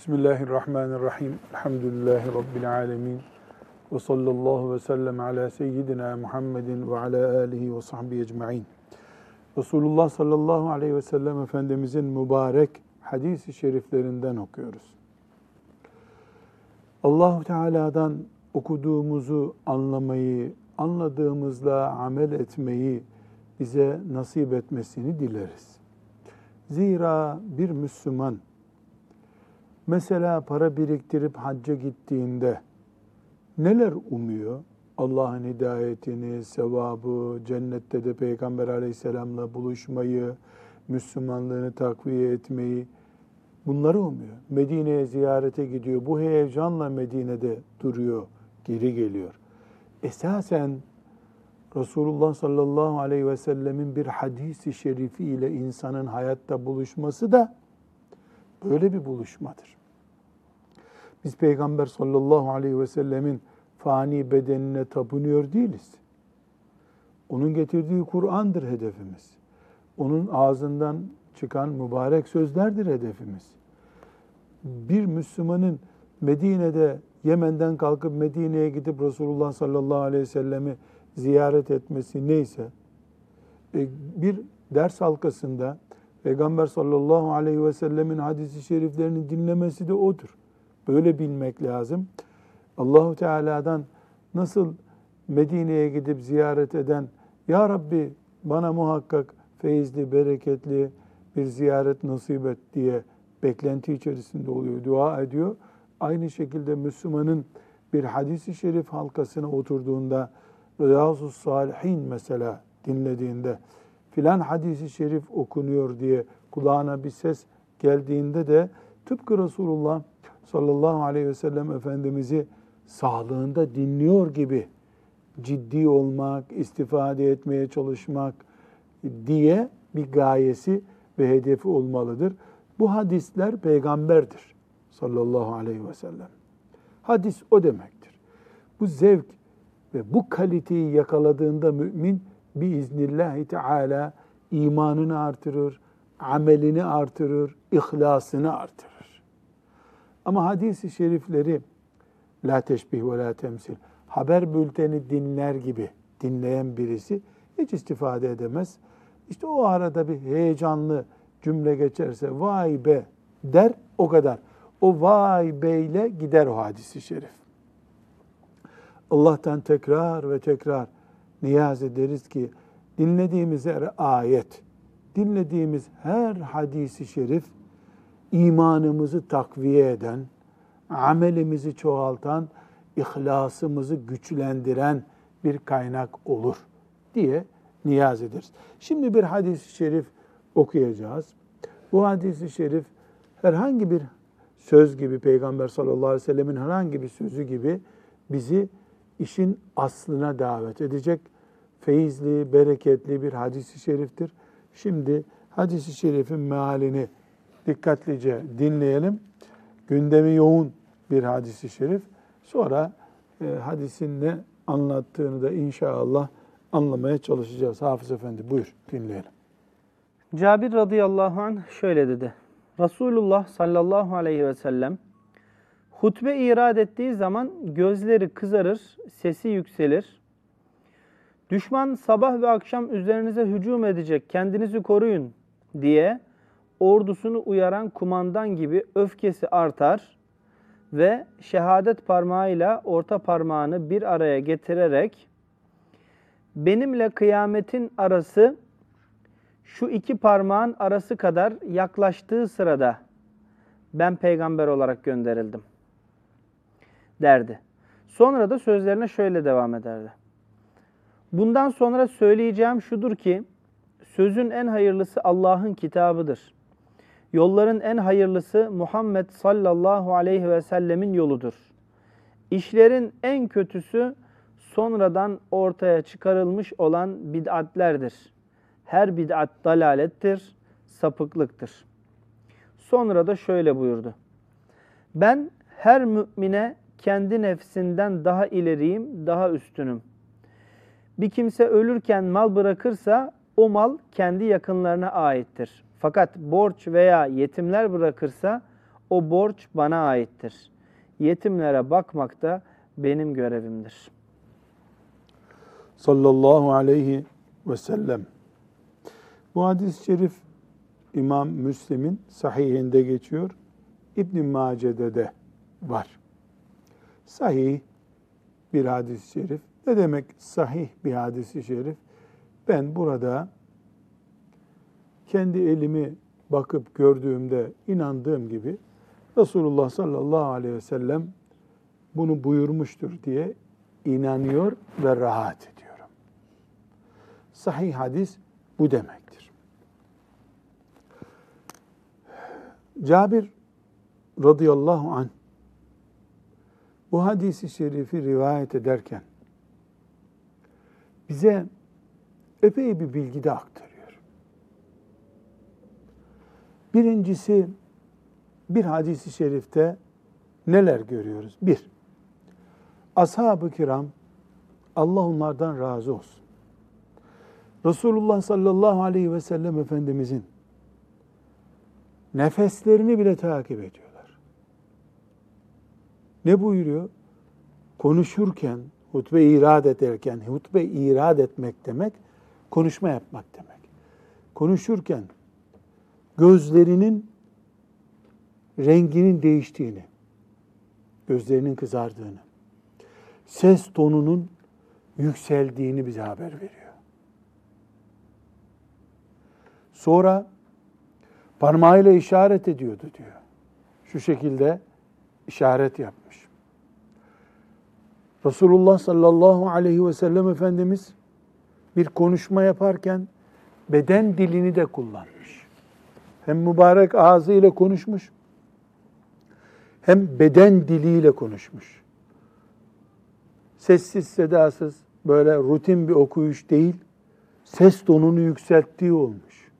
Bismillahirrahmanirrahim. Elhamdülillahi Rabbil alemin. Ve sallallahu ve sellem ala seyyidina Muhammedin ve ala alihi ve sahbihi ecma'in. Resulullah sallallahu aleyhi ve sellem Efendimizin mübarek hadis-i şeriflerinden okuyoruz. Allahu Teala'dan okuduğumuzu anlamayı, anladığımızla amel etmeyi bize nasip etmesini dileriz. Zira bir Müslüman mesela para biriktirip hacca gittiğinde neler umuyor? Allah'ın hidayetini, sevabı, cennette de Peygamber aleyhisselamla buluşmayı, Müslümanlığını takviye etmeyi bunları umuyor. Medine'ye ziyarete gidiyor. Bu heyecanla Medine'de duruyor, geri geliyor. Esasen Resulullah sallallahu aleyhi ve sellemin bir hadisi şerifi ile insanın hayatta buluşması da böyle bir buluşmadır. Biz Peygamber sallallahu aleyhi ve sellemin fani bedenine tapınıyor değiliz. Onun getirdiği Kur'an'dır hedefimiz. Onun ağzından çıkan mübarek sözlerdir hedefimiz. Bir Müslümanın Medine'de Yemen'den kalkıp Medine'ye gidip Resulullah sallallahu aleyhi ve sellemi ziyaret etmesi neyse e, bir ders halkasında Peygamber sallallahu aleyhi ve sellemin hadisi şeriflerini dinlemesi de odur. Böyle bilmek lazım. Allahu Teala'dan nasıl Medine'ye gidip ziyaret eden Ya Rabbi bana muhakkak feyizli, bereketli bir ziyaret nasip et diye beklenti içerisinde oluyor, dua ediyor. Aynı şekilde Müslümanın bir hadisi şerif halkasına oturduğunda Riyazu Salihin mesela dinlediğinde filan hadisi şerif okunuyor diye kulağına bir ses geldiğinde de tıpkı Resulullah sallallahu aleyhi ve sellem Efendimiz'i sağlığında dinliyor gibi ciddi olmak, istifade etmeye çalışmak diye bir gayesi ve hedefi olmalıdır. Bu hadisler peygamberdir sallallahu aleyhi ve sellem. Hadis o demektir. Bu zevk ve bu kaliteyi yakaladığında mümin biiznillahü teala imanını artırır, amelini artırır, ihlasını artırır. Ama hadis-i şerifleri la teşbih ve la temsil haber bülteni dinler gibi dinleyen birisi hiç istifade edemez. İşte o arada bir heyecanlı cümle geçerse vay be der o kadar. O vay beyle gider o hadisi şerif. Allah'tan tekrar ve tekrar niyaz ederiz ki dinlediğimiz her ayet, dinlediğimiz her hadisi şerif imanımızı takviye eden, amelimizi çoğaltan, ihlasımızı güçlendiren bir kaynak olur diye niyaz ederiz. Şimdi bir hadis-i şerif okuyacağız. Bu hadis-i şerif herhangi bir söz gibi Peygamber sallallahu aleyhi ve sellemin herhangi bir sözü gibi bizi işin aslına davet edecek feyizli, bereketli bir hadis-i şeriftir. Şimdi hadis-i şerifin mealini dikkatlice dinleyelim. Gündemi yoğun bir hadis-i şerif. Sonra e, hadisin ne anlattığını da inşallah anlamaya çalışacağız. Hafız Efendi buyur dinleyelim. Cabir radıyallahu anh şöyle dedi. Resulullah sallallahu aleyhi ve sellem hutbe irad ettiği zaman gözleri kızarır, sesi yükselir. Düşman sabah ve akşam üzerinize hücum edecek, kendinizi koruyun diye ordusunu uyaran kumandan gibi öfkesi artar ve şehadet parmağıyla orta parmağını bir araya getirerek benimle kıyametin arası şu iki parmağın arası kadar yaklaştığı sırada ben peygamber olarak gönderildim derdi. Sonra da sözlerine şöyle devam ederdi. Bundan sonra söyleyeceğim şudur ki sözün en hayırlısı Allah'ın kitabıdır. Yolların en hayırlısı Muhammed sallallahu aleyhi ve sellemin yoludur. İşlerin en kötüsü sonradan ortaya çıkarılmış olan bid'atlerdir. Her bid'at dalalettir, sapıklıktır. Sonra da şöyle buyurdu. Ben her mümine kendi nefsinden daha ileriyim, daha üstünüm. Bir kimse ölürken mal bırakırsa o mal kendi yakınlarına aittir. Fakat borç veya yetimler bırakırsa O borç bana aittir. Yetimlere bakmak da benim görevimdir. Sallallahu aleyhi ve sellem. Bu hadis-i şerif İmam Müslim'in sahihinde geçiyor. İbn Mace'de de var. Sahih bir hadis-i şerif. Ne demek sahih bir hadis-i şerif? Ben burada kendi elimi bakıp gördüğümde inandığım gibi Resulullah sallallahu aleyhi ve sellem bunu buyurmuştur diye inanıyor ve rahat ediyorum. Sahih hadis bu demektir. Cabir radıyallahu anh bu hadisi şerifi rivayet ederken bize epey bir bilgi de aktarıyor. Birincisi bir hadisi şerifte neler görüyoruz? Bir, ashab-ı kiram Allah onlardan razı olsun. Resulullah sallallahu aleyhi ve sellem Efendimizin nefeslerini bile takip ediyorlar. Ne buyuruyor? Konuşurken, hutbe irad ederken, hutbe irad etmek demek, konuşma yapmak demek. Konuşurken gözlerinin renginin değiştiğini, gözlerinin kızardığını, ses tonunun yükseldiğini bize haber veriyor. Sonra parmağıyla işaret ediyordu diyor. Şu şekilde işaret yapmış. Resulullah sallallahu aleyhi ve sellem Efendimiz bir konuşma yaparken beden dilini de kullanmış. Hem mübarek ağzıyla konuşmuş, hem beden diliyle konuşmuş. Sessiz sedasız böyle rutin bir okuyuş değil, ses tonunu yükselttiği olmuş.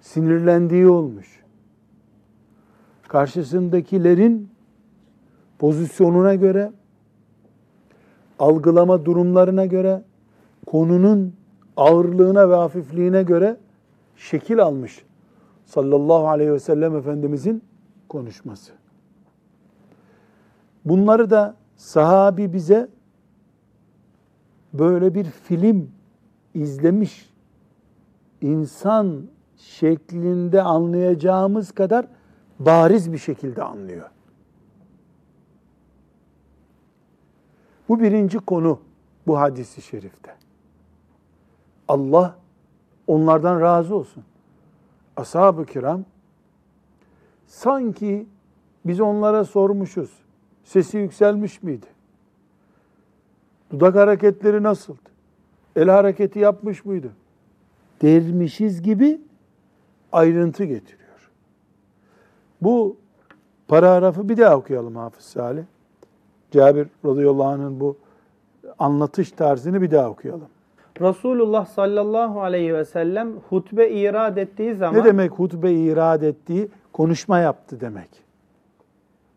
Sinirlendiği olmuş. Karşısındakilerin pozisyonuna göre, algılama durumlarına göre, konunun ağırlığına ve hafifliğine göre şekil almış sallallahu aleyhi ve sellem Efendimizin konuşması. Bunları da sahabi bize böyle bir film izlemiş insan şeklinde anlayacağımız kadar bariz bir şekilde anlıyor. Bu birinci konu bu hadisi şerifte. Allah onlardan razı olsun. Ashab-ı kiram sanki biz onlara sormuşuz. Sesi yükselmiş miydi? Dudak hareketleri nasıldı? El hareketi yapmış mıydı? Dermişiz gibi ayrıntı getiriyor. Bu paragrafı bir daha okuyalım Hafız Salih. Cabir radıyallahu anh'ın bu anlatış tarzını bir daha okuyalım. Resulullah sallallahu aleyhi ve sellem hutbe irad ettiği zaman Ne demek hutbe irad ettiği? Konuşma yaptı demek.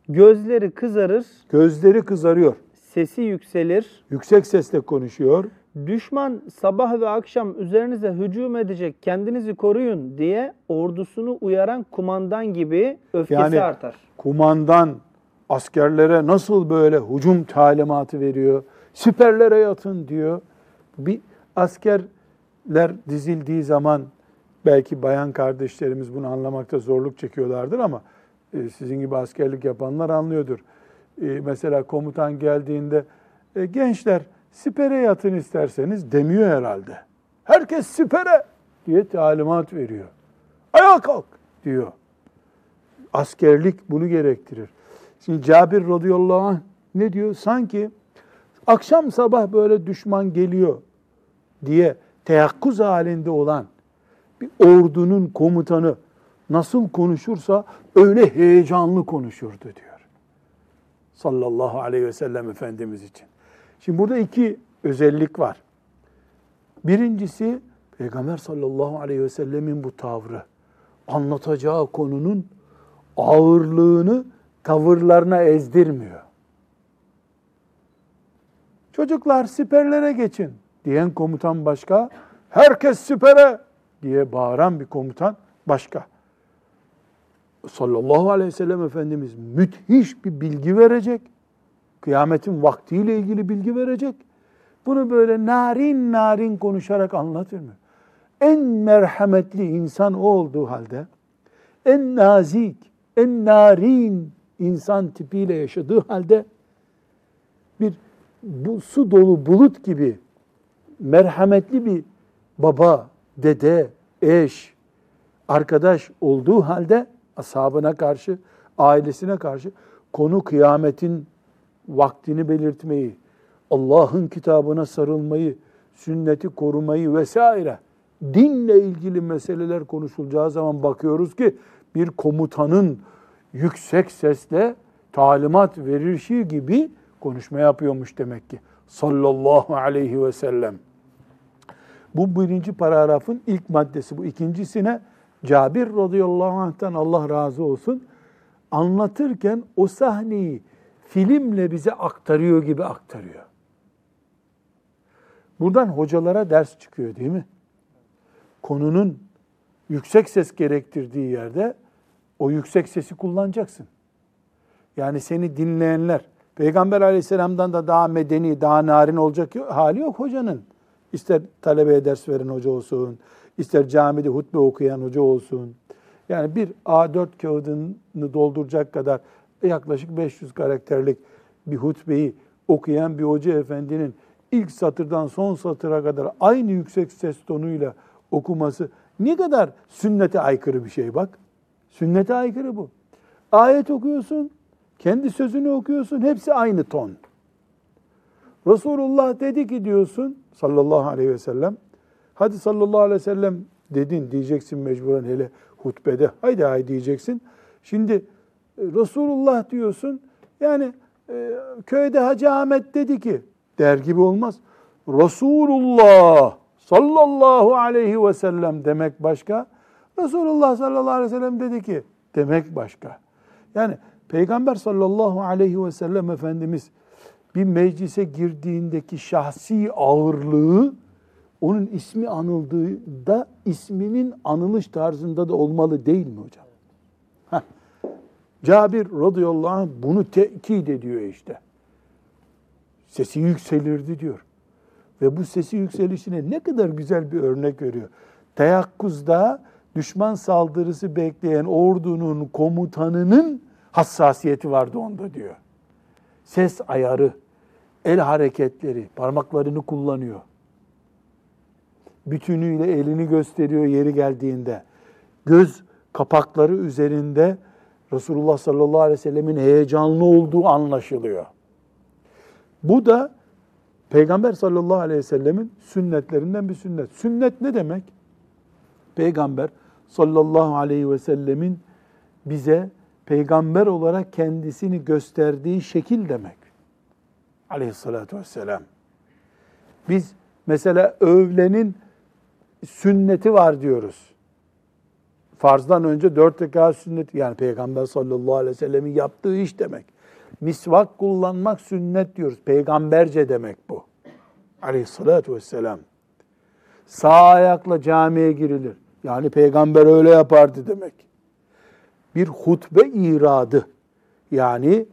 gözleri kızarır, Gözleri kızarıyor. sesi yükselir. Yüksek sesle konuşuyor. Düşman sabah ve akşam üzerinize hücum edecek, kendinizi koruyun diye ordusunu uyaran kumandan gibi öfkesi Yani- artar. Kumandan askerlere nasıl böyle hücum talimatı veriyor? Siperlere yatın diyor. Bir askerler dizildiği zaman belki bayan kardeşlerimiz bunu anlamakta zorluk çekiyorlardır ama e, sizin gibi askerlik yapanlar anlıyordur. E, mesela komutan geldiğinde e, gençler sipere yatın isterseniz demiyor herhalde. Herkes sipere diye talimat veriyor. Ayağa kalk diyor. Askerlik bunu gerektirir. Şimdi Cabir radıyallahu anh ne diyor? Sanki akşam sabah böyle düşman geliyor diye teyakkuz halinde olan bir ordunun komutanı nasıl konuşursa öyle heyecanlı konuşurdu diyor. Sallallahu aleyhi ve sellem Efendimiz için. Şimdi burada iki özellik var. Birincisi Peygamber sallallahu aleyhi ve sellemin bu tavrı. Anlatacağı konunun ağırlığını tavırlarına ezdirmiyor. Çocuklar siperlere geçin diyen komutan başka, herkes sipere diye bağıran bir komutan başka. sallallahu aleyhi ve sellem Efendimiz müthiş bir bilgi verecek. Kıyametin vaktiyle ilgili bilgi verecek. Bunu böyle narin narin konuşarak anlatır mı? En merhametli insan o olduğu halde, en nazik, en narin insan tipiyle yaşadığı halde bir bu su dolu bulut gibi merhametli bir baba, dede, eş, arkadaş olduğu halde ashabına karşı, ailesine karşı konu kıyametin vaktini belirtmeyi, Allah'ın kitabına sarılmayı, sünneti korumayı vesaire dinle ilgili meseleler konuşulacağı zaman bakıyoruz ki bir komutanın yüksek sesle talimat verir gibi konuşma yapıyormuş demek ki. Sallallahu aleyhi ve sellem. Bu birinci paragrafın ilk maddesi. Bu ikincisine Cabir radıyallahu anh'tan Allah razı olsun anlatırken o sahneyi filmle bize aktarıyor gibi aktarıyor. Buradan hocalara ders çıkıyor değil mi? Konunun yüksek ses gerektirdiği yerde o yüksek sesi kullanacaksın. Yani seni dinleyenler, Peygamber aleyhisselamdan da daha medeni, daha narin olacak hali yok hocanın. İster talebeye ders veren hoca olsun, ister camide hutbe okuyan hoca olsun. Yani bir A4 kağıdını dolduracak kadar yaklaşık 500 karakterlik bir hutbeyi okuyan bir hoca efendinin ilk satırdan son satıra kadar aynı yüksek ses tonuyla okuması ne kadar sünnete aykırı bir şey bak. Sünnete aykırı bu. Ayet okuyorsun, kendi sözünü okuyorsun, hepsi aynı ton. Resulullah dedi ki diyorsun sallallahu aleyhi ve sellem, hadi sallallahu aleyhi ve sellem dedin diyeceksin mecburen hele hutbede, haydi haydi diyeceksin. Şimdi e, Resulullah diyorsun, yani e, köyde Hacı Ahmet dedi ki, der gibi olmaz. Resulullah sallallahu aleyhi ve sellem demek başka. Resulullah sallallahu aleyhi ve sellem dedi ki demek başka. Yani Peygamber sallallahu aleyhi ve sellem Efendimiz bir meclise girdiğindeki şahsi ağırlığı onun ismi anıldığında isminin anılış tarzında da olmalı değil mi hocam? Heh. Cabir radıyallahu anh bunu tekit ediyor işte. Sesi yükselirdi diyor. Ve bu sesi yükselişine ne kadar güzel bir örnek veriyor. Teyakkuzda düşman saldırısı bekleyen ordunun komutanının hassasiyeti vardı onda diyor. Ses ayarı, el hareketleri, parmaklarını kullanıyor. Bütünüyle elini gösteriyor yeri geldiğinde. Göz kapakları üzerinde Resulullah sallallahu aleyhi ve sellemin heyecanlı olduğu anlaşılıyor. Bu da Peygamber sallallahu aleyhi ve sellemin sünnetlerinden bir sünnet. Sünnet ne demek? Peygamber sallallahu aleyhi ve sellemin bize peygamber olarak kendisini gösterdiği şekil demek. Aleyhissalatü vesselam. Biz mesela övlenin sünneti var diyoruz. Farzdan önce dört rekat sünneti yani Peygamber sallallahu aleyhi ve sellemin yaptığı iş demek. Misvak kullanmak sünnet diyoruz. Peygamberce demek bu. Aleyhissalatü vesselam. Sağ ayakla camiye girilir. Yani peygamber öyle yapardı demek. Bir hutbe iradı. Yani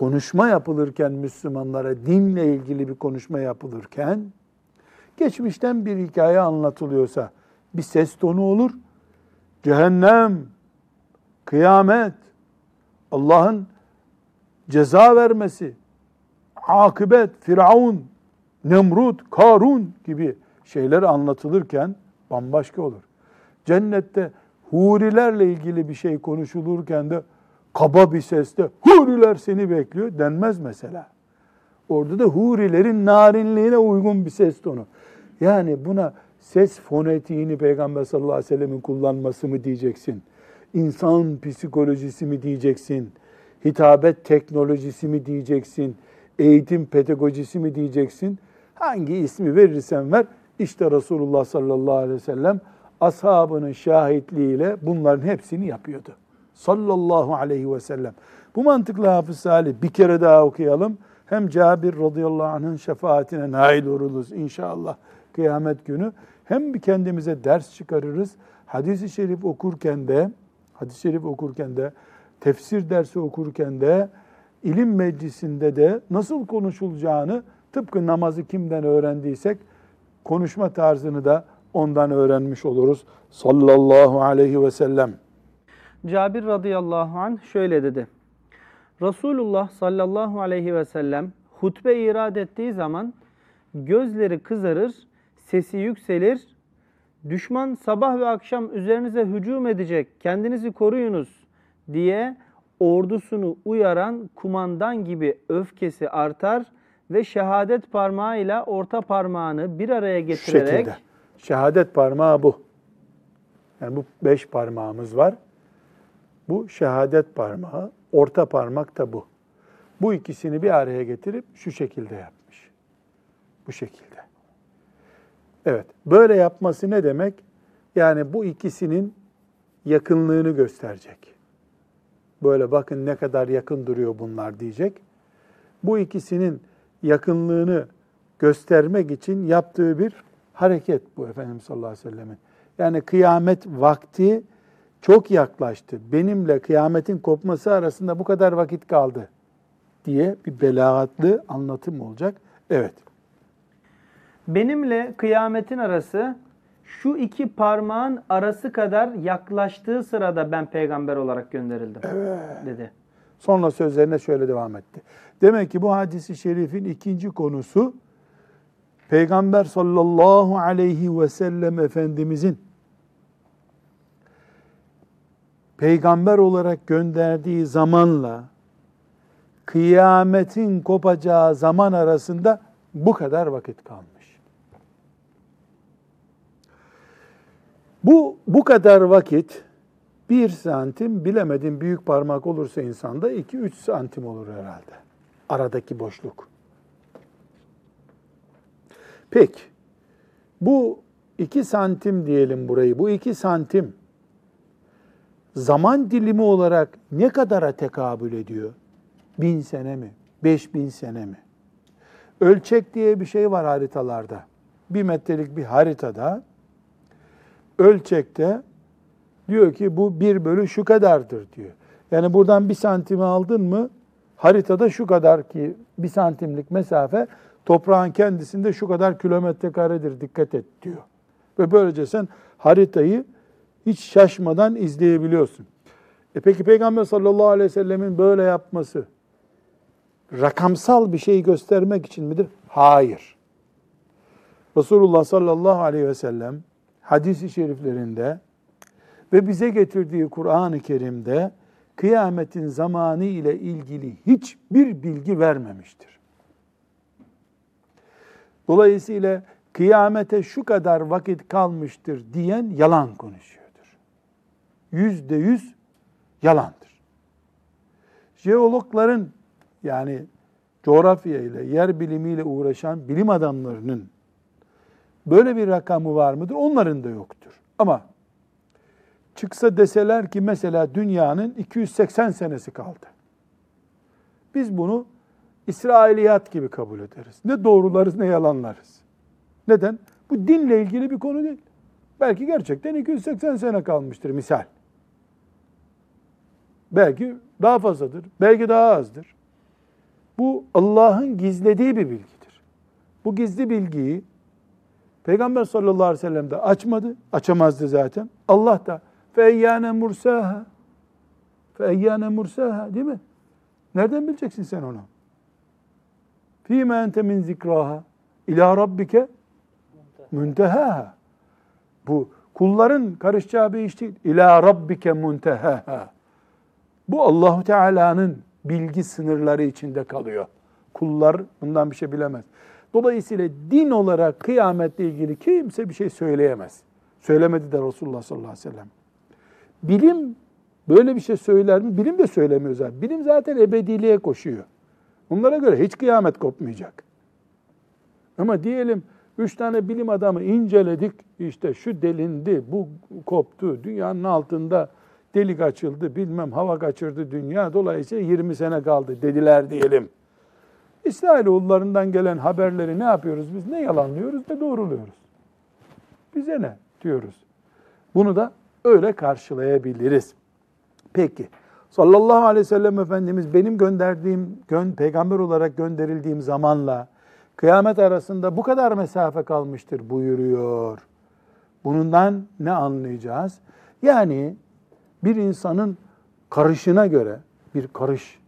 konuşma yapılırken Müslümanlara dinle ilgili bir konuşma yapılırken geçmişten bir hikaye anlatılıyorsa bir ses tonu olur. Cehennem, kıyamet, Allah'ın ceza vermesi, akıbet, Firavun, Nemrut, Karun gibi şeyler anlatılırken bambaşka olur. Cennette hurilerle ilgili bir şey konuşulurken de kaba bir sesle huriler seni bekliyor denmez mesela. Orada da hurilerin narinliğine uygun bir ses tonu. Yani buna ses fonetiğini Peygamber sallallahu aleyhi ve sellemin kullanması mı diyeceksin? İnsan psikolojisi mi diyeceksin? Hitabet teknolojisi mi diyeceksin? Eğitim pedagojisi mi diyeceksin? Hangi ismi verirsen ver. İşte Resulullah sallallahu aleyhi ve sellem ashabının şahitliğiyle bunların hepsini yapıyordu. Sallallahu aleyhi ve sellem. Bu mantıkla Hafız Salih bir kere daha okuyalım. Hem Cabir radıyallahu anh'ın şefaatine nail oluruz inşallah kıyamet günü. Hem bir kendimize ders çıkarırız. Hadis-i şerif okurken de hadis-i şerif okurken de, tefsir dersi okurken de, ilim meclisinde de nasıl konuşulacağını tıpkı namazı kimden öğrendiysek konuşma tarzını da ondan öğrenmiş oluruz. Sallallahu aleyhi ve sellem. Cabir radıyallahu anh şöyle dedi. Resulullah sallallahu aleyhi ve sellem hutbe irad ettiği zaman gözleri kızarır, sesi yükselir. Düşman sabah ve akşam üzerinize hücum edecek, kendinizi koruyunuz diye ordusunu uyaran kumandan gibi öfkesi artar ve şehadet parmağıyla orta parmağını bir araya Şu getirerek şekilde. Şehadet parmağı bu. Yani bu beş parmağımız var. Bu şehadet parmağı, orta parmak da bu. Bu ikisini bir araya getirip şu şekilde yapmış. Bu şekilde. Evet, böyle yapması ne demek? Yani bu ikisinin yakınlığını gösterecek. Böyle bakın ne kadar yakın duruyor bunlar diyecek. Bu ikisinin yakınlığını göstermek için yaptığı bir hareket bu Efendimiz sallallahu aleyhi ve sellemin. Yani kıyamet vakti çok yaklaştı. Benimle kıyametin kopması arasında bu kadar vakit kaldı diye bir belagatlı anlatım olacak. Evet. Benimle kıyametin arası şu iki parmağın arası kadar yaklaştığı sırada ben peygamber olarak gönderildim dedi. Sonra sözlerine şöyle devam etti. Demek ki bu hadisi şerifin ikinci konusu Peygamber sallallahu aleyhi ve sellem Efendimizin peygamber olarak gönderdiği zamanla kıyametin kopacağı zaman arasında bu kadar vakit kalmış. Bu bu kadar vakit bir santim bilemedim büyük parmak olursa insanda 2-3 santim olur herhalde. Aradaki boşluk. Peki bu 2 santim diyelim burayı. Bu 2 santim zaman dilimi olarak ne kadara tekabül ediyor? Bin sene mi? Beş bin sene mi? Ölçek diye bir şey var haritalarda. Bir metrelik bir haritada ölçekte diyor ki bu bir bölü şu kadardır diyor. Yani buradan bir santimi aldın mı haritada şu kadar ki bir santimlik mesafe toprağın kendisinde şu kadar kilometre karedir dikkat et diyor. Ve böylece sen haritayı hiç şaşmadan izleyebiliyorsun. E peki Peygamber sallallahu aleyhi ve sellemin böyle yapması rakamsal bir şey göstermek için midir? Hayır. Resulullah sallallahu aleyhi ve sellem hadis-i şeriflerinde ve bize getirdiği Kur'an-ı Kerim'de kıyametin zamanı ile ilgili hiçbir bilgi vermemiştir. Dolayısıyla kıyamete şu kadar vakit kalmıştır diyen yalan konuşuyordur. Yüzde yüz yalandır. Jeologların yani coğrafya ile, yer bilimiyle uğraşan bilim adamlarının böyle bir rakamı var mıdır? Onların da yoktur. Ama çıksa deseler ki mesela dünyanın 280 senesi kaldı. Biz bunu İsrailiyat gibi kabul ederiz. Ne doğrularız ne yalanlarız. Neden? Bu dinle ilgili bir konu değil. Belki gerçekten 280 sene kalmıştır misal. Belki daha fazladır, belki daha azdır. Bu Allah'ın gizlediği bir bilgidir. Bu gizli bilgiyi Peygamber sallallahu aleyhi ve sellem de açmadı, açamazdı zaten. Allah da feyyâne mursaha feyyâne mursaha değil mi? Nereden bileceksin sen onu? Fîme ente min zikraha ila rabbike müntehaha. Bu kulların karışacağı bir iş değil. İla rabbike muntehaha. Bu Allahu Teala'nın bilgi sınırları içinde kalıyor. Kullar bundan bir şey bilemez. Dolayısıyla din olarak kıyametle ilgili kimse bir şey söyleyemez. Söylemedi de Resulullah sallallahu aleyhi ve sellem. Bilim böyle bir şey söyler mi? Bilim de söylemiyor zaten. Bilim zaten ebediliğe koşuyor. Onlara göre hiç kıyamet kopmayacak. Ama diyelim üç tane bilim adamı inceledik. İşte şu delindi, bu koptu, dünyanın altında delik açıldı, bilmem hava kaçırdı dünya. Dolayısıyla 20 sene kaldı dediler diyelim. İsrailoğullarından gelen haberleri ne yapıyoruz biz? Ne yalanlıyoruz ne doğruluyoruz. Bize ne diyoruz. Bunu da öyle karşılayabiliriz. Peki. Sallallahu aleyhi ve sellem Efendimiz benim gönderdiğim, gön, peygamber olarak gönderildiğim zamanla kıyamet arasında bu kadar mesafe kalmıştır buyuruyor. Bundan ne anlayacağız? Yani bir insanın karışına göre bir karış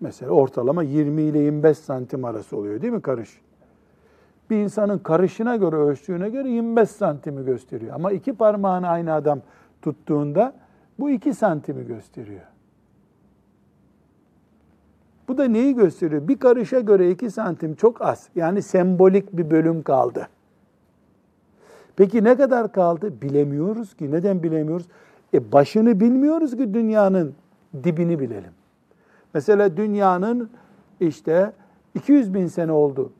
mesela ortalama 20 ile 25 santim arası oluyor değil mi karış? Bir insanın karışına göre ölçtüğüne göre 25 santimi gösteriyor. Ama iki parmağını aynı adam tuttuğunda bu 2 santimi gösteriyor. Bu da neyi gösteriyor? Bir karışa göre 2 santim çok az. Yani sembolik bir bölüm kaldı. Peki ne kadar kaldı? Bilemiyoruz ki. Neden bilemiyoruz? E başını bilmiyoruz ki dünyanın dibini bilelim. Mesela dünyanın işte 200 bin sene oldu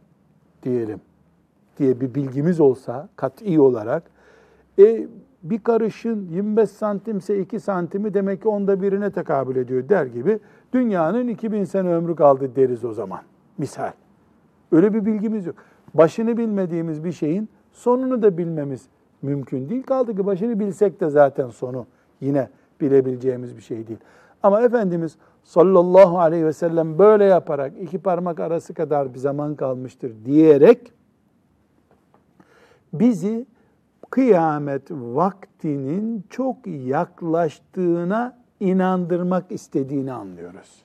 diyelim diye bir bilgimiz olsa kat'i olarak e, bir karışın 25 santimse 2 santimi demek ki onda birine tekabül ediyor der gibi dünyanın 2000 sene ömrü kaldı deriz o zaman. Misal. Öyle bir bilgimiz yok. Başını bilmediğimiz bir şeyin sonunu da bilmemiz mümkün değil. Kaldı ki başını bilsek de zaten sonu yine bilebileceğimiz bir şey değil. Ama Efendimiz sallallahu aleyhi ve sellem böyle yaparak iki parmak arası kadar bir zaman kalmıştır diyerek bizi kıyamet vaktinin çok yaklaştığına inandırmak istediğini anlıyoruz.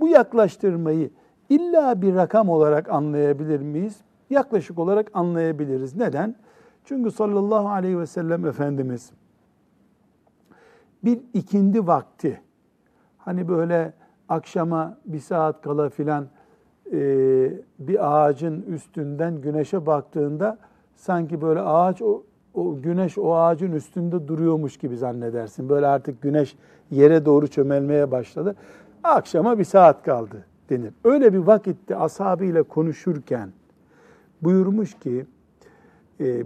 Bu yaklaştırmayı illa bir rakam olarak anlayabilir miyiz? Yaklaşık olarak anlayabiliriz. Neden? Çünkü sallallahu aleyhi ve sellem Efendimiz bir ikindi vakti hani böyle akşama bir saat kala filan e, bir ağacın üstünden güneşe baktığında sanki böyle ağaç o, o güneş o ağacın üstünde duruyormuş gibi zannedersin. Böyle artık güneş yere doğru çömelmeye başladı. Akşama bir saat kaldı denir. Öyle bir vakitte ashabıyla konuşurken buyurmuş ki e,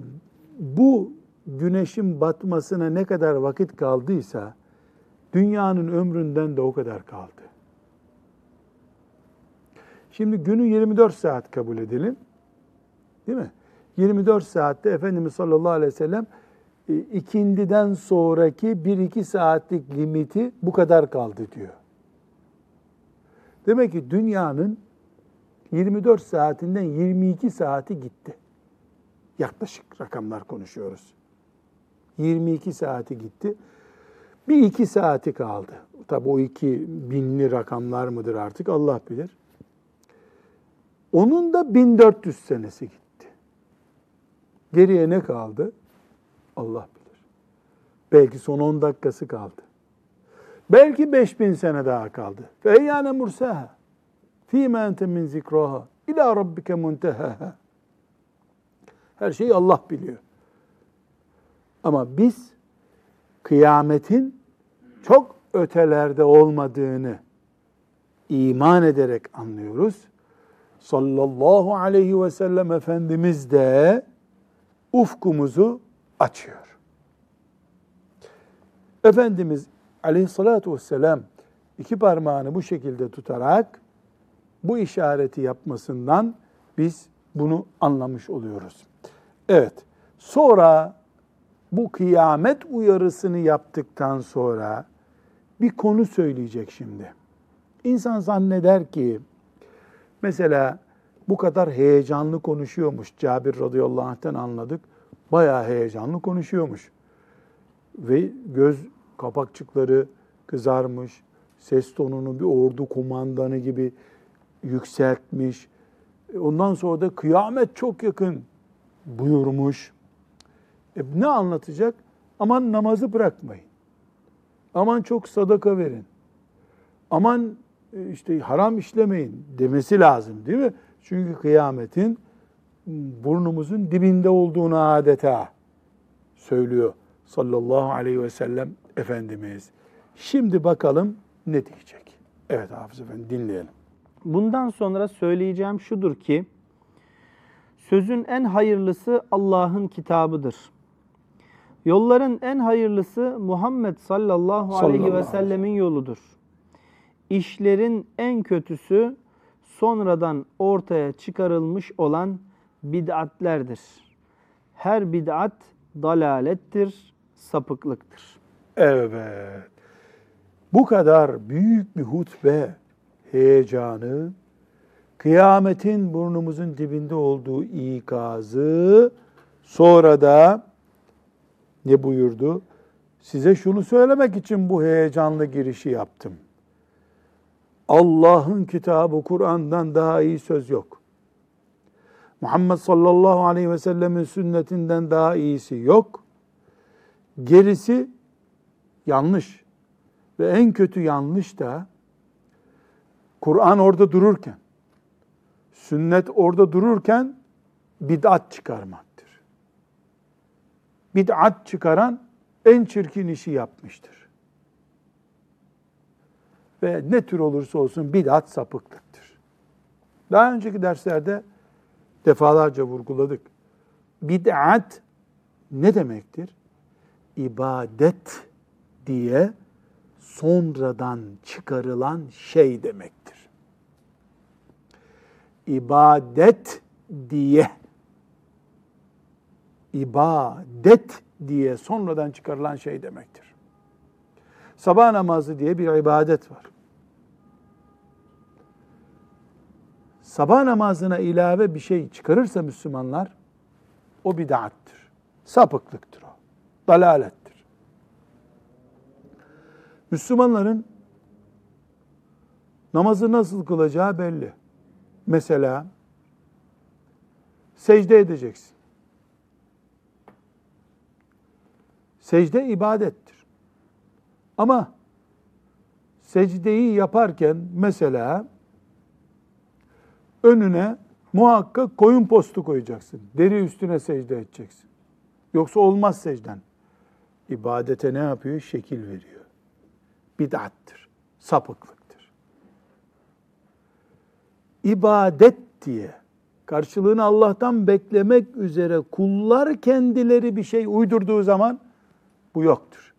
bu güneşin batmasına ne kadar vakit kaldıysa dünyanın ömründen de o kadar kaldı. Şimdi günü 24 saat kabul edelim. Değil mi? 24 saatte Efendimiz sallallahu aleyhi ve sellem e, ikindiden sonraki 1-2 saatlik limiti bu kadar kaldı diyor. Demek ki dünyanın 24 saatinden 22 saati gitti. Yaklaşık rakamlar konuşuyoruz. 22 saati gitti. Bir iki saati kaldı. Tabi o iki binli rakamlar mıdır artık Allah bilir. Onun da 1400 senesi gitti. Geriye ne kaldı? Allah bilir. Belki son 10 dakikası kaldı. Belki 5000 sene daha kaldı. Feyyâne mursaha. Fîmâ ente min zikraha. İlâ rabbike muntehaha. Her şeyi Allah biliyor. Ama biz kıyametin çok ötelerde olmadığını iman ederek anlıyoruz. Sallallahu aleyhi ve sellem Efendimiz de ufkumuzu açıyor. Efendimiz aleyhissalatu vesselam iki parmağını bu şekilde tutarak bu işareti yapmasından biz bunu anlamış oluyoruz. Evet, sonra bu kıyamet uyarısını yaptıktan sonra bir konu söyleyecek şimdi. İnsan zanneder ki mesela bu kadar heyecanlı konuşuyormuş. Cabir radıyallahu anh'ten anladık. Bayağı heyecanlı konuşuyormuş. Ve göz kapakçıkları kızarmış. Ses tonunu bir ordu kumandanı gibi yükseltmiş. Ondan sonra da kıyamet çok yakın buyurmuş. E, ne anlatacak? Aman namazı bırakmayın. Aman çok sadaka verin. Aman e, işte haram işlemeyin demesi lazım değil mi? Çünkü kıyametin burnumuzun dibinde olduğunu adeta söylüyor sallallahu aleyhi ve sellem Efendimiz. Şimdi bakalım ne diyecek? Evet Hafız Efendi dinleyelim. Bundan sonra söyleyeceğim şudur ki, sözün en hayırlısı Allah'ın kitabıdır. Yolların en hayırlısı Muhammed sallallahu, Sallallahu aleyhi ve aleyhi. sellemin yoludur. İşlerin en kötüsü sonradan ortaya çıkarılmış olan bid'atlerdir. Her bid'at dalalettir, sapıklıktır. Evet. Bu kadar büyük bir hutbe heyecanı, kıyametin burnumuzun dibinde olduğu ikazı, sonra da ne buyurdu? Size şunu söylemek için bu heyecanlı girişi yaptım. Allah'ın kitabı Kur'an'dan daha iyi söz yok. Muhammed sallallahu aleyhi ve sellemin sünnetinden daha iyisi yok. Gerisi yanlış. Ve en kötü yanlış da Kur'an orada dururken, sünnet orada dururken bid'at çıkarmaktır. Bid'at çıkaran en çirkin işi yapmıştır. Ve ne tür olursa olsun bid'at sapıklıktır. Daha önceki derslerde defalarca vurguladık. Bid'at ne demektir? İbadet diye sonradan çıkarılan şey demektir. İbadet diye ibadet diye sonradan çıkarılan şey demektir. Sabah namazı diye bir ibadet var. Sabah namazına ilave bir şey çıkarırsa Müslümanlar o bid'attır. Sapıklıktır o. Dalalettir. Müslümanların namazı nasıl kılacağı belli. Mesela secde edeceksin. Secde ibadettir. Ama secdeyi yaparken mesela önüne muhakkak koyun postu koyacaksın. Deri üstüne secde edeceksin. Yoksa olmaz secden. İbadete ne yapıyor? Şekil veriyor. Bid'attır. Sapıklıktır. İbadet diye karşılığını Allah'tan beklemek üzere kullar kendileri bir şey uydurduğu zaman bu yoktur.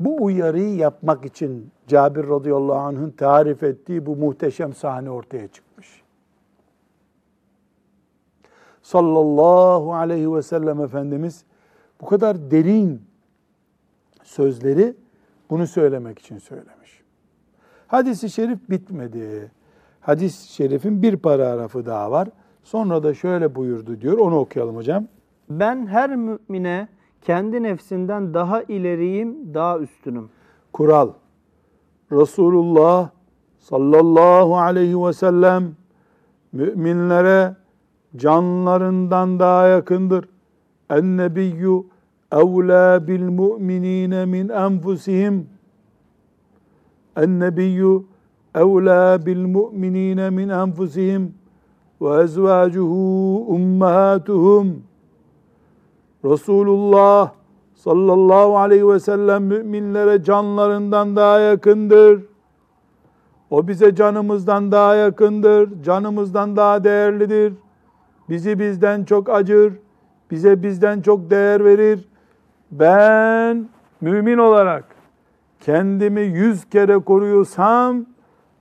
Bu uyarıyı yapmak için Cabir radıyallahu anh'ın tarif ettiği bu muhteşem sahne ortaya çıkmış. Sallallahu aleyhi ve sellem Efendimiz bu kadar derin sözleri bunu söylemek için söylemiş. Hadis-i şerif bitmedi. Hadis-i şerifin bir paragrafı daha var. Sonra da şöyle buyurdu diyor. Onu okuyalım hocam. Ben her mümine kendi nefsinden daha ileriyim, daha üstünüm. Kural. Resulullah sallallahu aleyhi ve sellem müminlere canlarından daha yakındır. En nebiyyü evlâ bil mu'minîne min enfusihim. En nebiyyü evlâ bil mu'minîne min enfusihim ve ezvâcuhu ummahatuhum. Resulullah sallallahu aleyhi ve sellem müminlere canlarından daha yakındır. O bize canımızdan daha yakındır, canımızdan daha değerlidir. Bizi bizden çok acır, bize bizden çok değer verir. Ben mümin olarak kendimi yüz kere koruyorsam,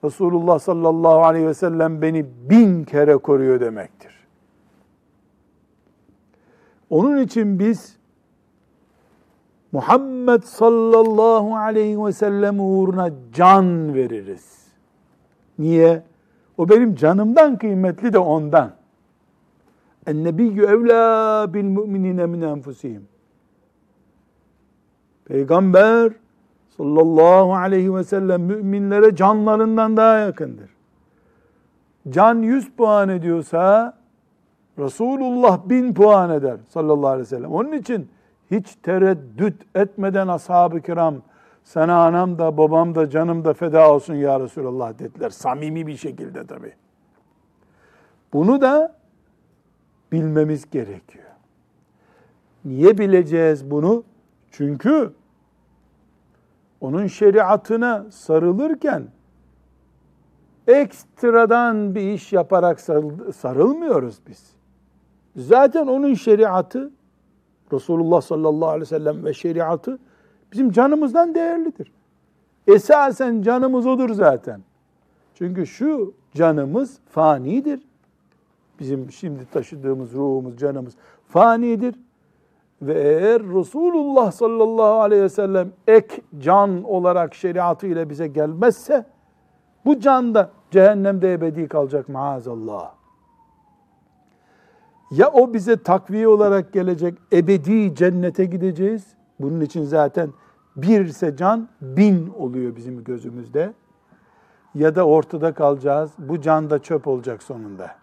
Resulullah sallallahu aleyhi ve sellem beni bin kere koruyor demektir. Onun için biz Muhammed sallallahu aleyhi ve sellem uğruna can veririz. Niye? O benim canımdan kıymetli de ondan. En-nebiyyü evlâ bil mu'minine min enfusihim. Peygamber sallallahu aleyhi ve sellem müminlere canlarından daha yakındır. Can 100 puan ediyorsa Resulullah bin puan eder sallallahu aleyhi ve sellem. Onun için hiç tereddüt etmeden ashab-ı kiram sana anam da babam da canım da feda olsun ya Resulallah dediler. Samimi bir şekilde tabi. Bunu da bilmemiz gerekiyor. Niye bileceğiz bunu? Çünkü onun şeriatına sarılırken ekstradan bir iş yaparak sarılmıyoruz biz. Zaten onun şeriatı Resulullah sallallahu aleyhi ve sellem ve şeriatı bizim canımızdan değerlidir. Esasen canımız odur zaten. Çünkü şu canımız fanidir. Bizim şimdi taşıdığımız ruhumuz, canımız fanidir. Ve eğer Resulullah sallallahu aleyhi ve sellem ek can olarak şeriatı ile bize gelmezse bu can da cehennemde ebedi kalacak maazallah. Ya o bize takviye olarak gelecek ebedi cennete gideceğiz. Bunun için zaten birse can bin oluyor bizim gözümüzde. Ya da ortada kalacağız. Bu can da çöp olacak sonunda.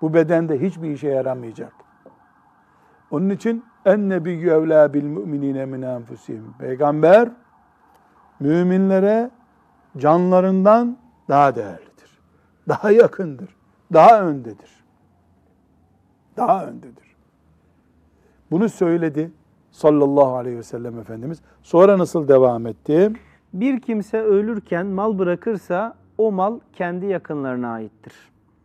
Bu bedende hiçbir işe yaramayacak. Onun için en nebiyyü evlâ bil müminine min enfusihim. Peygamber müminlere canlarından daha değerlidir. Daha yakındır. Daha öndedir. Daha öndedir. Bunu söyledi sallallahu aleyhi ve sellem Efendimiz. Sonra nasıl devam etti? Bir kimse ölürken mal bırakırsa o mal kendi yakınlarına aittir.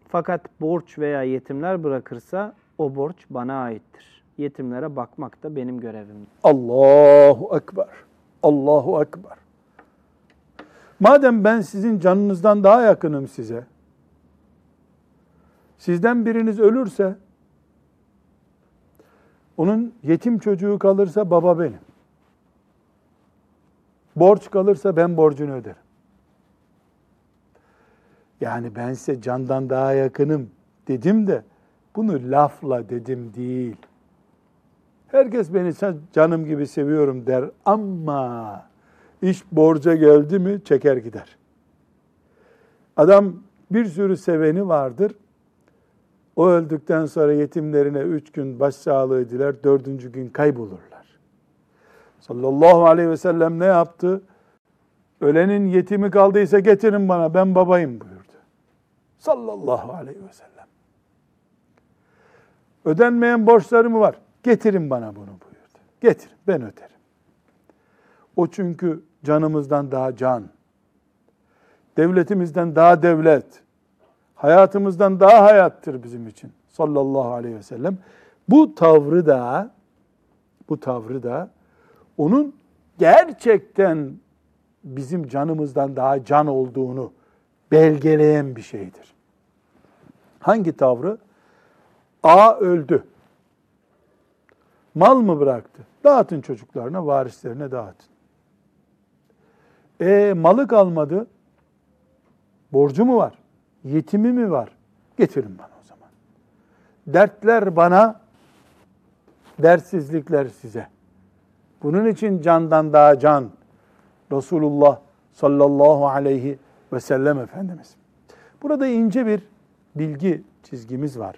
Fakat borç veya yetimler bırakırsa o borç bana aittir. Yetimlere bakmak da benim görevimdir. Allahu Ekber. Allahu Ekber. Madem ben sizin canınızdan daha yakınım size, sizden biriniz ölürse, onun yetim çocuğu kalırsa baba benim. Borç kalırsa ben borcunu öderim. Yani ben size candan daha yakınım dedim de bunu lafla dedim değil. Herkes beni canım gibi seviyorum der ama iş borca geldi mi çeker gider. Adam bir sürü seveni vardır. O öldükten sonra yetimlerine üç gün başsağlığı diler, dördüncü gün kaybolurlar. Sallallahu aleyhi ve sellem ne yaptı? Ölenin yetimi kaldıysa getirin bana, ben babayım buyurdu. Sallallahu aleyhi ve sellem. Ödenmeyen borçları mı var? Getirin bana bunu buyurdu. Getir, ben öderim. O çünkü canımızdan daha can, devletimizden daha devlet, hayatımızdan daha hayattır bizim için sallallahu aleyhi ve sellem. Bu tavrı da bu tavrı da onun gerçekten bizim canımızdan daha can olduğunu belgeleyen bir şeydir. Hangi tavrı? A öldü. Mal mı bıraktı? Dağıtın çocuklarına, varislerine dağıtın. E malı kalmadı. Borcu mu var? Yetimi mi var? Getirin bana o zaman. Dertler bana, dertsizlikler size. Bunun için candan daha can. Resulullah sallallahu aleyhi ve sellem Efendimiz. Burada ince bir bilgi çizgimiz var.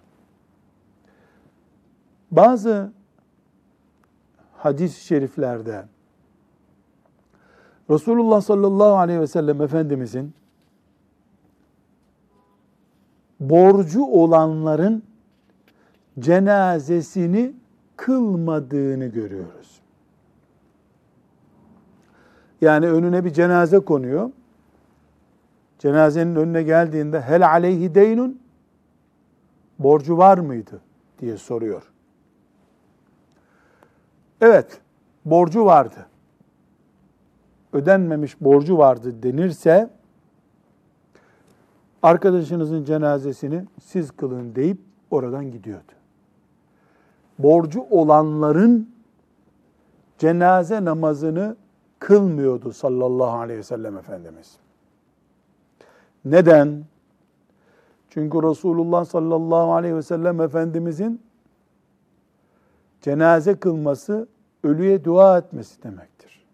Bazı hadis-i şeriflerde Resulullah sallallahu aleyhi ve sellem Efendimizin borcu olanların cenazesini kılmadığını görüyoruz. Yani önüne bir cenaze konuyor. Cenazenin önüne geldiğinde hel aleyhi deynun borcu var mıydı diye soruyor. Evet, borcu vardı. Ödenmemiş borcu vardı denirse arkadaşınızın cenazesini siz kılın deyip oradan gidiyordu. Borcu olanların cenaze namazını kılmıyordu sallallahu aleyhi ve sellem Efendimiz. Neden? Çünkü Resulullah sallallahu aleyhi ve sellem Efendimizin cenaze kılması ölüye dua etmesi demektir.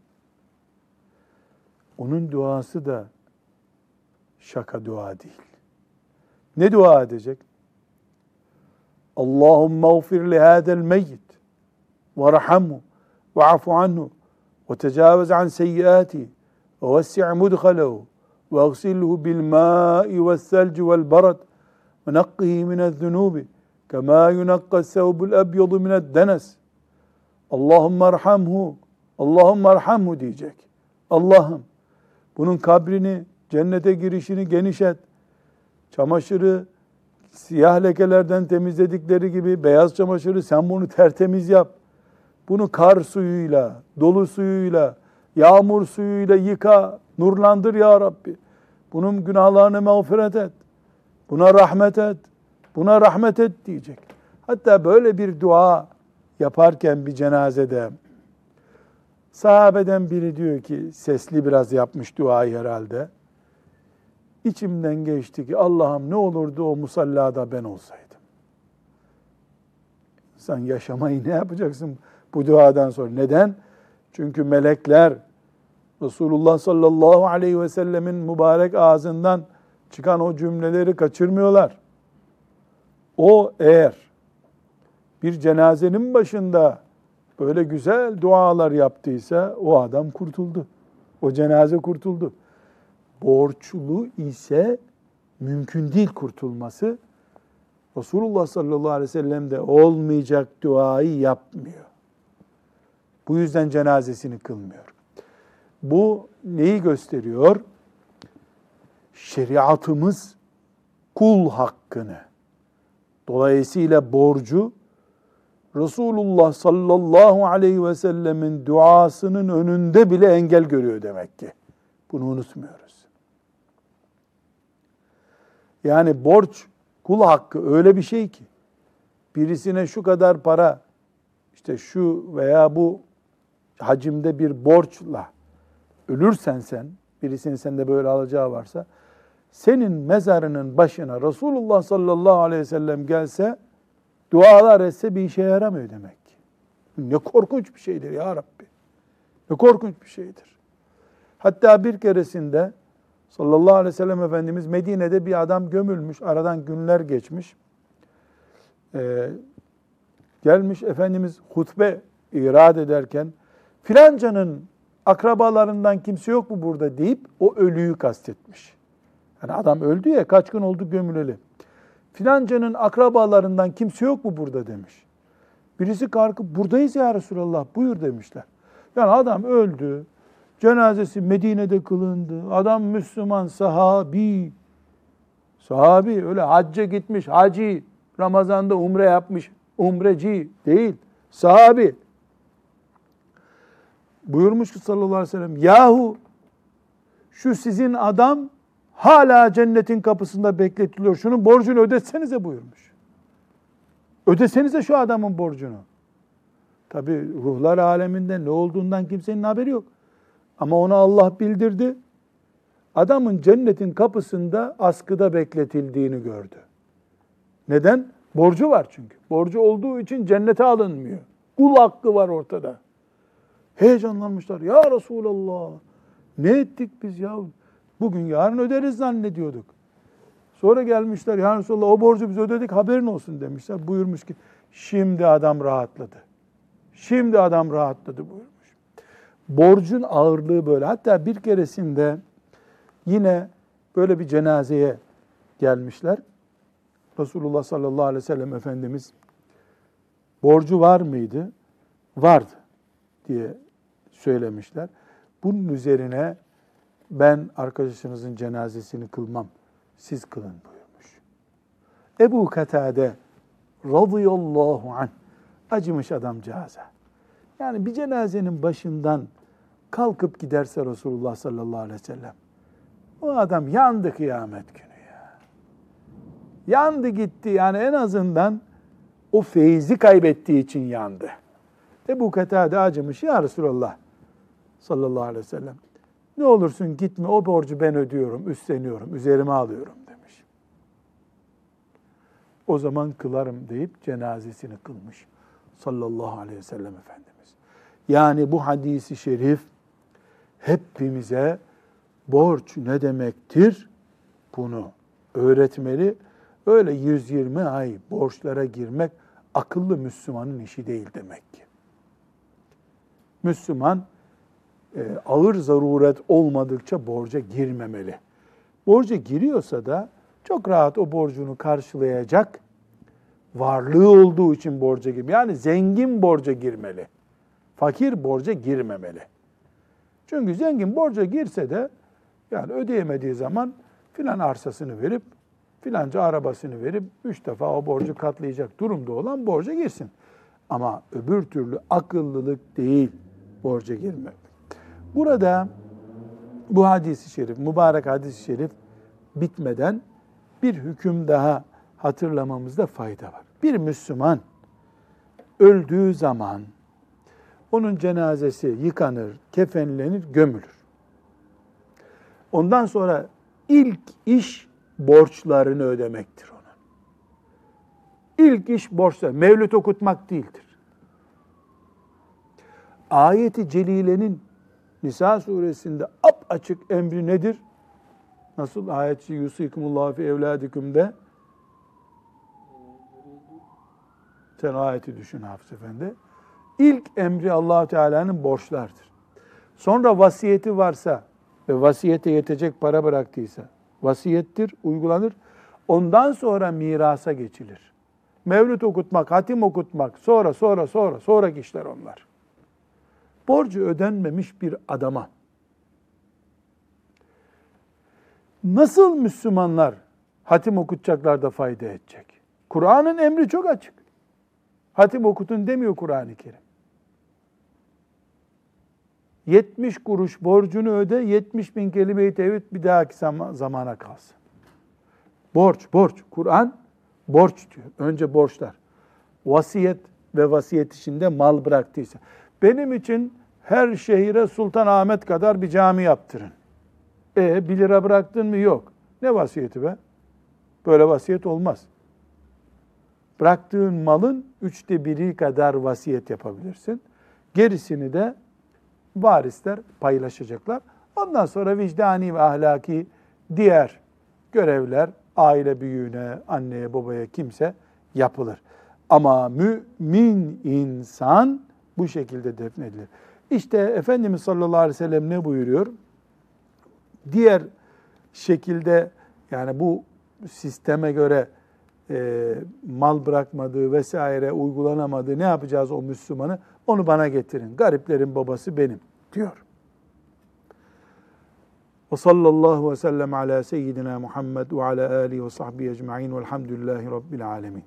Onun duası da şaka dua değil. Ne dua edecek? Allahümme gfir li hâdel meyyit ve rahamhu ve afu anhu ve tecavüz an seyyiati ve vesi' mudhalehu ve agsilhu bil ma'i ve selci vel barad ve nakkihi minel zunubi kema yunakka sevbul ebyadu mined denes Allahümme erhamhu Allahümme erhamhu diyecek. Allah'ım bunun kabrini Cennete girişini genişlet. Çamaşırı siyah lekelerden temizledikleri gibi beyaz çamaşırı sen bunu tertemiz yap. Bunu kar suyuyla, dolu suyuyla, yağmur suyuyla yıka, nurlandır ya Rabbi. Bunun günahlarını mağfiret et. Buna rahmet et. Buna rahmet et diyecek. Hatta böyle bir dua yaparken bir cenazede sahabeden biri diyor ki sesli biraz yapmış duayı herhalde. İçimden geçti ki Allah'ım ne olurdu o musallada ben olsaydım. Sen yaşamayı ne yapacaksın bu duadan sonra? Neden? Çünkü melekler Resulullah sallallahu aleyhi ve sellemin mübarek ağzından çıkan o cümleleri kaçırmıyorlar. O eğer bir cenazenin başında böyle güzel dualar yaptıysa o adam kurtuldu. O cenaze kurtuldu. Borçlu ise mümkün değil kurtulması. Resulullah sallallahu aleyhi ve sellem de olmayacak duayı yapmıyor. Bu yüzden cenazesini kılmıyor. Bu neyi gösteriyor? Şeriatımız kul hakkını, dolayısıyla borcu Resulullah sallallahu aleyhi ve sellemin duasının önünde bile engel görüyor demek ki. Bunu unutmuyoruz. Yani borç kul hakkı öyle bir şey ki birisine şu kadar para işte şu veya bu hacimde bir borçla ölürsen sen, birisinin sende böyle alacağı varsa, senin mezarının başına Resulullah sallallahu aleyhi ve sellem gelse, dualar etse bir işe yaramıyor demek. Ne korkunç bir şeydir ya Rabbi. Ne korkunç bir şeydir. Hatta bir keresinde sallallahu aleyhi ve sellem Efendimiz Medine'de bir adam gömülmüş, aradan günler geçmiş. Ee, gelmiş Efendimiz hutbe irad ederken filancanın akrabalarından kimse yok mu burada deyip o ölüyü kastetmiş. Yani adam öldü ya kaç gün oldu gömüleli. Filancanın akrabalarından kimse yok mu burada demiş. Birisi kalkıp buradayız ya Resulallah buyur demişler. Yani adam öldü. Cenazesi Medine'de kılındı. Adam Müslüman, sahabi. Sahabi öyle hacca gitmiş, haci. Ramazan'da umre yapmış, umreci değil. Sahabi. Buyurmuş ki sallallahu aleyhi ve sellem, yahu şu sizin adam hala cennetin kapısında bekletiliyor. Şunun borcunu ödetsenize buyurmuş. Ödesenize şu adamın borcunu. Tabi ruhlar aleminde ne olduğundan kimsenin haberi yok. Ama ona Allah bildirdi. Adamın cennetin kapısında askıda bekletildiğini gördü. Neden? Borcu var çünkü. Borcu olduğu için cennete alınmıyor. Kul hakkı var ortada. Heyecanlanmışlar. Ya Resulallah ne ettik biz ya? Bugün yarın öderiz zannediyorduk. Sonra gelmişler ya Resulallah o borcu biz ödedik haberin olsun demişler. Buyurmuş ki şimdi adam rahatladı. Şimdi adam rahatladı buyurmuş. Borcun ağırlığı böyle. Hatta bir keresinde yine böyle bir cenazeye gelmişler. Resulullah sallallahu aleyhi ve sellem Efendimiz borcu var mıydı? Vardı diye söylemişler. Bunun üzerine ben arkadaşınızın cenazesini kılmam, siz kılın buyurmuş. Ebu Katade radıyallahu anh acımış adamcağıza. Yani bir cenazenin başından kalkıp giderse Resulullah sallallahu aleyhi ve sellem o adam yandı kıyamet günü ya. Yandı gitti yani en azından o feyzi kaybettiği için yandı. Ebu Katade acımış ya Resulallah sallallahu aleyhi ve sellem. Ne olursun gitme o borcu ben ödüyorum, üstleniyorum, üzerime alıyorum demiş. O zaman kılarım deyip cenazesini kılmış sallallahu aleyhi ve sellem Efendimiz. Yani bu hadisi şerif hepimize borç ne demektir bunu öğretmeli. Öyle 120 ay borçlara girmek akıllı Müslümanın işi değil demek ki. Müslüman e, ağır zaruret olmadıkça borca girmemeli. Borca giriyorsa da çok rahat o borcunu karşılayacak varlığı olduğu için borca girmeli. Yani zengin borca girmeli. Fakir borca girmemeli. Çünkü zengin borca girse de yani ödeyemediği zaman filan arsasını verip filanca arabasını verip üç defa o borcu katlayacak durumda olan borca girsin. Ama öbür türlü akıllılık değil borca girmek. Burada bu hadisi şerif, mübarek hadisi şerif bitmeden bir hüküm daha hatırlamamızda fayda var. Bir Müslüman öldüğü zaman onun cenazesi yıkanır, kefenlenir, gömülür. Ondan sonra ilk iş borçlarını ödemektir onun. İlk iş borçlar. Mevlüt okutmak değildir. Ayeti Celile'nin Nisa suresinde ap açık emri nedir? Nasıl ayetçi yusikumullahu fi evladikümde sen ayeti düşün Hafız Efendi. İlk emri allah Teala'nın borçlardır. Sonra vasiyeti varsa ve vasiyete yetecek para bıraktıysa vasiyettir, uygulanır. Ondan sonra mirasa geçilir. Mevlüt okutmak, hatim okutmak, sonra sonra sonra sonraki işler onlar. Borcu ödenmemiş bir adama nasıl Müslümanlar hatim okutacaklar da fayda edecek? Kur'an'ın emri çok açık. Hatim okutun demiyor Kur'an-ı Kerim. 70 kuruş borcunu öde, 70 bin kelime-i tevhid bir dahaki zamana kalsın. Borç, borç. Kur'an borç diyor. Önce borçlar. Vasiyet ve vasiyet içinde mal bıraktıysa. Benim için her şehire Sultan Ahmet kadar bir cami yaptırın. E 1 lira bıraktın mı? Yok. Ne vasiyeti be? Böyle vasiyet olmaz. Bıraktığın malın üçte biri kadar vasiyet yapabilirsin. Gerisini de varisler paylaşacaklar. Ondan sonra vicdani ve ahlaki diğer görevler aile büyüğüne, anneye, babaya kimse yapılır. Ama mümin insan bu şekilde defnedilir. İşte Efendimiz sallallahu aleyhi ve sellem ne buyuruyor? Diğer şekilde yani bu sisteme göre e, mal bırakmadığı vesaire uygulanamadığı ne yapacağız o Müslümanı? Onu bana getirin. Gariplerin babası benim diyor. Ve sallallahu ve sellem ala seyyidina Muhammed ve ala alihi ve sahbihi ecma'in velhamdülillahi rabbil alemin.